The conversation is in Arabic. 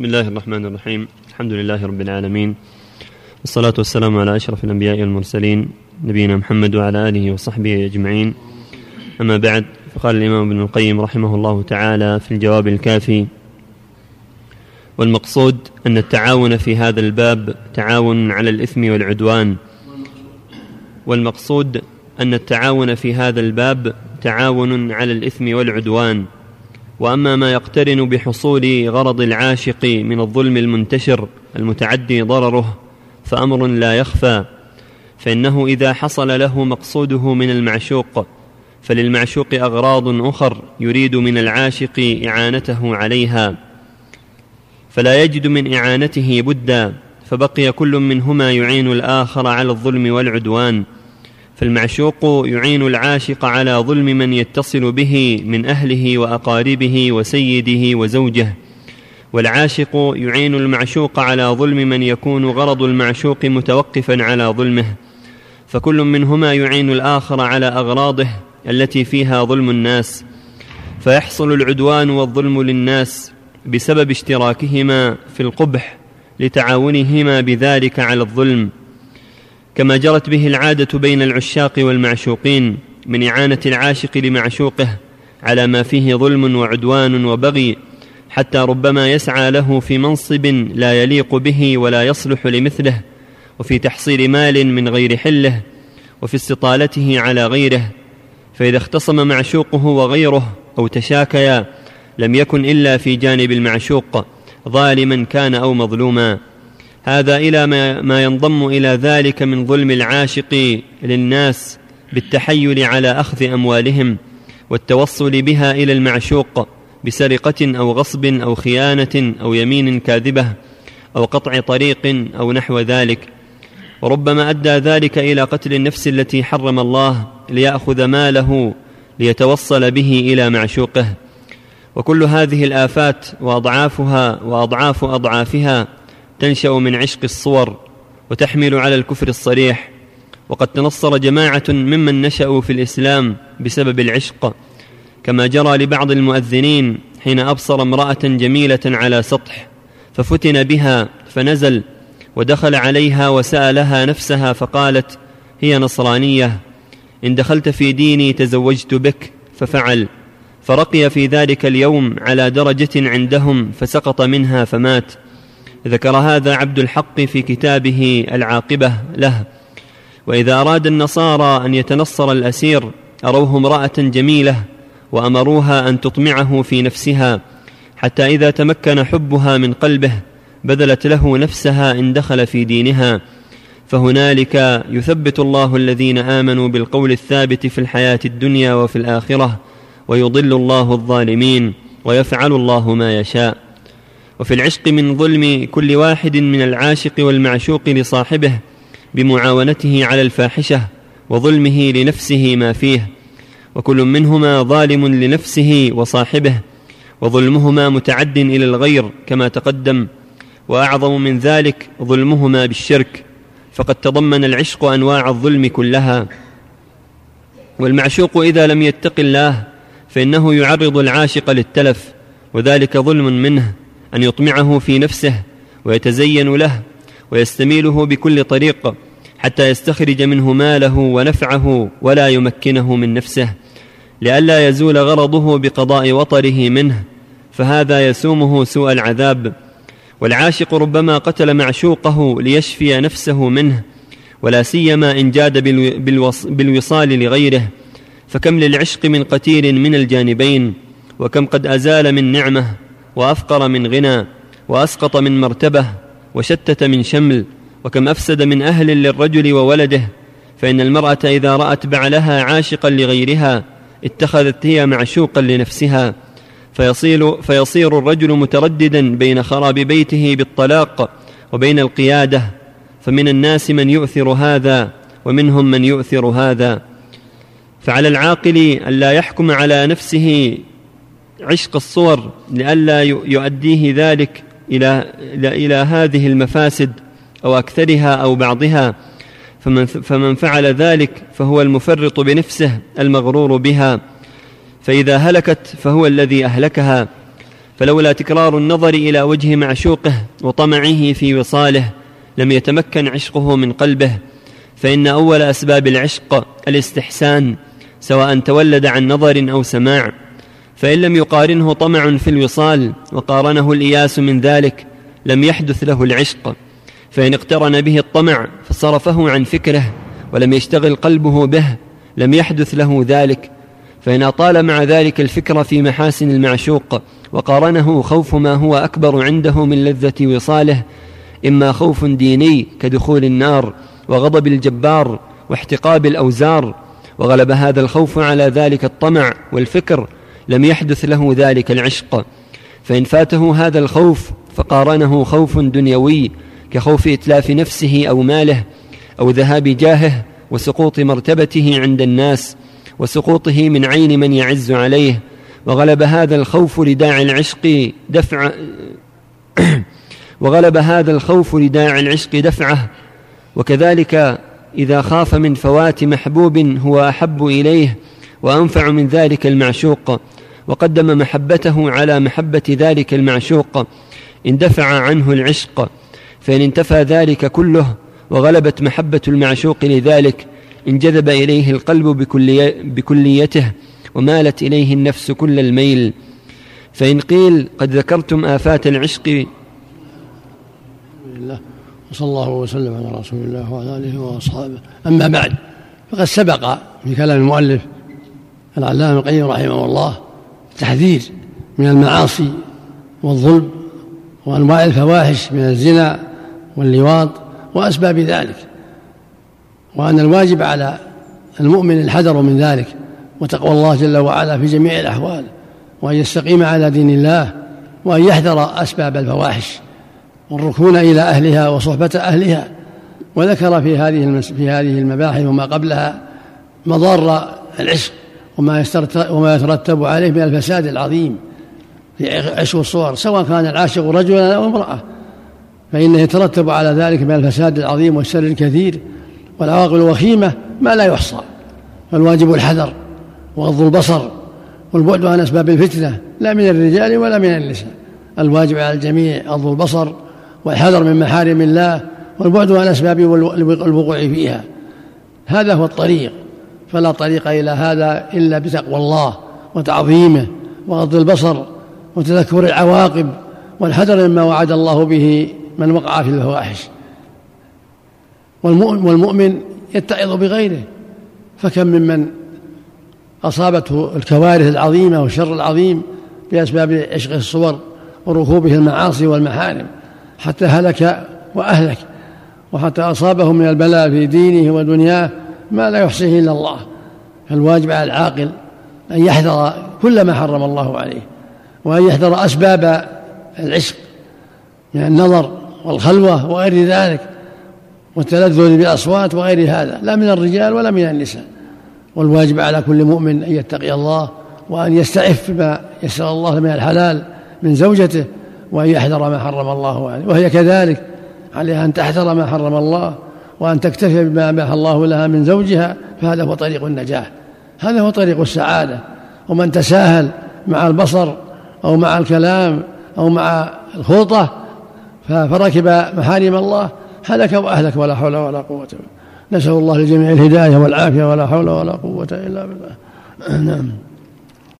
بسم الله الرحمن الرحيم الحمد لله رب العالمين والصلاة والسلام على أشرف الأنبياء والمرسلين نبينا محمد وعلى آله وصحبه أجمعين أما بعد فقال الإمام ابن القيم رحمه الله تعالى في الجواب الكافي والمقصود أن التعاون في هذا الباب تعاون على الإثم والعدوان والمقصود أن التعاون في هذا الباب تعاون على الإثم والعدوان وأما ما يقترن بحصول غرض العاشق من الظلم المنتشر المتعدي ضرره فأمر لا يخفى فإنه إذا حصل له مقصوده من المعشوق فللمعشوق أغراض أخر يريد من العاشق إعانته عليها. فلا يجد من إعانته بدا فبقي كل منهما يعين الآخر على الظلم والعدوان. فالمعشوق يعين العاشق على ظلم من يتصل به من أهله وأقاربه وسيده وزوجه. والعاشق يعين المعشوق على ظلم من يكون غرض المعشوق متوقفا على ظلمه. فكل منهما يعين الآخر على أغراضه التي فيها ظلم الناس. فيحصل العدوان والظلم للناس بسبب اشتراكهما في القبح لتعاونهما بذلك على الظلم. كما جرت به العادة بين العشاق والمعشوقين من إعانة العاشق لمعشوقه على ما فيه ظلم وعدوان وبغي حتى ربما يسعى له في منصب لا يليق به ولا يصلح لمثله وفي تحصيل مال من غير حله وفي استطالته على غيره. فإذا اختصم معشوقه وغيره أو تشاكيا لم يكن إلا في جانب المعشوق ظالما كان أو مظلوما. هذا إلى ما, ما ينضم إلى ذلك من ظلم العاشق للناس بالتحيل على أخذ أموالهم والتوصل بها إلى المعشوق بسرقة أو غصب أو خيانة أو يمين كاذبة أو قطع طريق أو نحو ذلك. وربما أدى ذلك إلى قتل النفس التي حرم الله ليأخذ ماله ليتوصل به إلى معشوقه. وكل هذه الآفات وأضعافها وأضعاف أضعافها تنشأ من عشق الصور وتحمل على الكفر الصريح. وقد تنصر جماعة ممن نشأوا في الإسلام بسبب العشق كما جرى لبعض المؤذنين حين أبصر امرأة جميلة على سطح ففتن بها فنزل ودخل عليها وسألها نفسها فقالت هي نصرانية إن دخلت في ديني تزوجت بك. ففعل فرقي في ذلك اليوم على درجة عندهم فسقط منها فمات. ذكر هذا عبد الحق في كتابه العاقبة له. وإذا أراد النصارى أن يتنصر الأسير أروه امرأة جميلة وأمروها أن تطمعه في نفسها حتى إذا تمكن حبها من قلبه بذلت له نفسها إن دخل في دينها. فهنالك يثبت الله الذين آمنوا بالقول الثابت في الحياة الدنيا وفي الآخرة ويضل الله الظالمين ويفعل الله ما يشاء. وفي العشق من ظلم كل واحد من العاشق والمعشوق لصاحبه بمعاونته على الفاحشة وظلمه لنفسه ما فيه وكل منهما ظالم لنفسه وصاحبه وظلمهما متعد إلى الغير كما تقدم وأعظم من ذلك ظلمهما بالشرك فقد تضمن العشق أنواع الظلم كلها. والمعشوق إذا لم يتق الله فإنه يعرض العاشق للتلف وذلك ظلم منه. أن يطمعه في نفسه ويتزين له ويستميله بكل طريق حتى يستخرج منه ماله ونفعه ولا يمكنه من نفسه لئلا يزول غرضه بقضاء وطره منه فهذا يسومه سوء العذاب. والعاشق ربما قتل معشوقه ليشفي نفسه منه ولا سيما إن جاد بالوصال لغيره فكم للعشق من قتيل من الجانبين وكم قد أزال من نعمة. وافقر من غنى وأسقط من مرتبه وشتت من شمل وكم أفسد من أهل للرجل وولده فإن المرأة إذا رأت بعلها عاشقا لغيرها اتخذت هي معشوقا لنفسها فيصير, فيصير الرجل مترددا بين خراب بيته بالطلاق وبين القيادة فمن الناس من يؤثر هذا ومنهم من يؤثر هذا. فعلى العاقل الا يحكم على نفسه عشق الصور لئلا يؤديه ذلك إلى, إلى هذه المفاسد أو أكثرها أو بعضها. فمن, فمن فعل ذلك فهو المفرط بنفسه المغرور بها. فإذا هلكت فهو الذي أهلكها. فلولا تكرار النظر إلى وجه معشوقه وطمعه في وصاله لم يتمكن عشقه من قلبه. فإن أول أسباب العشق الاستحسان سواء تولد عن نظر أو سماع. فإن لم يقارنه طمع في الوصال وقارنه الإياس من ذلك لم يحدث له العشق. فإن اقترن به الطمع فصرفه عن فكره ولم يشتغل قلبه به لم يحدث له ذلك. فإن أطال مع ذلك الفكر في محاسن المعشوق وقارنه خوف ما هو أكبر عنده من لذة وصاله إما خوف ديني كدخول النار وغضب الجبار واحتقاب الأوزار وغلب هذا الخوف على ذلك الطمع والفكر لم يحدث له ذلك العشق. فإن فاته هذا الخوف فقارنه خوف دنيوي كخوف إتلاف نفسه أو ماله أو ذهاب جاهه وسقوط مرتبته عند الناس وسقوطه من عين من يعز عليه. وغلب هذا الخوف لداعي العشق دفع وغلب هذا الخوف لداعي العشق دفعه. وكذلك إذا خاف من فوات محبوب هو أحب إليه. وأنفع من ذلك المعشوق وقدم محبته على محبة ذلك المعشوق اندفع عنه العشق فإن انتفى ذلك كله وغلبت محبة المعشوق لذلك انجذب إليه القلب بكلي بكليته ومالت إليه النفس كل الميل. فإن قيل قد ذكرتم آفات العشق وصلى الله وسلم على رسول الله وعلى آله وأصحابه. أما بعد فقد سبق في كلام المؤلف العلامة القيم رحمه الله التحذير من المعاصي والظلم وأنواع الفواحش من الزنا واللواط وأسباب ذلك وأن الواجب على المؤمن الحذر من ذلك وتقوى الله جل وعلا في جميع الأحوال وأن يستقيم على دين الله وأن يحذر أسباب الفواحش والركون إلى أهلها وصحبة أهلها وذكر في هذه في هذه المباحث وما قبلها مضار العشق وما وما يترتب عليه من الفساد العظيم في عشق الصور سواء كان العاشق رجلا أو امرأة. فإنه يترتب على ذلك من الفساد العظيم والشر الكثير والعواقب الوخيمة ما لا يحصى. فالواجب الحذر وغض البصر والبعد عن أسباب الفتنة لا من الرجال ولا من النساء. الواجب على الجميع غض البصر والحذر من محارم الله والبعد عن أسباب الوقوع فيها. هذا هو الطريق. فلا طريق إلى هذا إلا بتقوى الله وتعظيمه وغض البصر وتذكر العواقب والحذر مما وعد الله به من وقع في الفواحش. والمؤمن يتعظ بغيره. فكم ممن أصابته الكوارث العظيمة والشر العظيم بأسباب عشق الصور وركوبه المعاصي والمحارم حتى هلك وأهلك وحتى أصابه من البلاء في دينه ودنياه ما لا يحصيه إلا الله. فالواجب على العاقل أن يحذر كل ما حرم الله عليه وأن يحذر أسباب العشق من النظر والخلوة وغير ذلك والتلذذ بالأصوات وغير هذا لا من الرجال ولا من النساء. والواجب على كل مؤمن أن يتقي الله وأن يستعف بما يسر الله من الحلال من زوجته وأن يحذر ما حرم الله عليه. وهي كذلك عليها أن تحذر ما حرم الله وأن تكتفي بما أباح الله لها من زوجها فهذا هو طريق النجاح هذا هو طريق السعادة. ومن تساهل مع البصر أو مع الكلام أو مع الخلطة فركب محارم الله هلك وأهلك ولا حول ولا قوة نسأل الله للجميع الهداية والعافية ولا حول ولا قوة إلا بالله. نعم.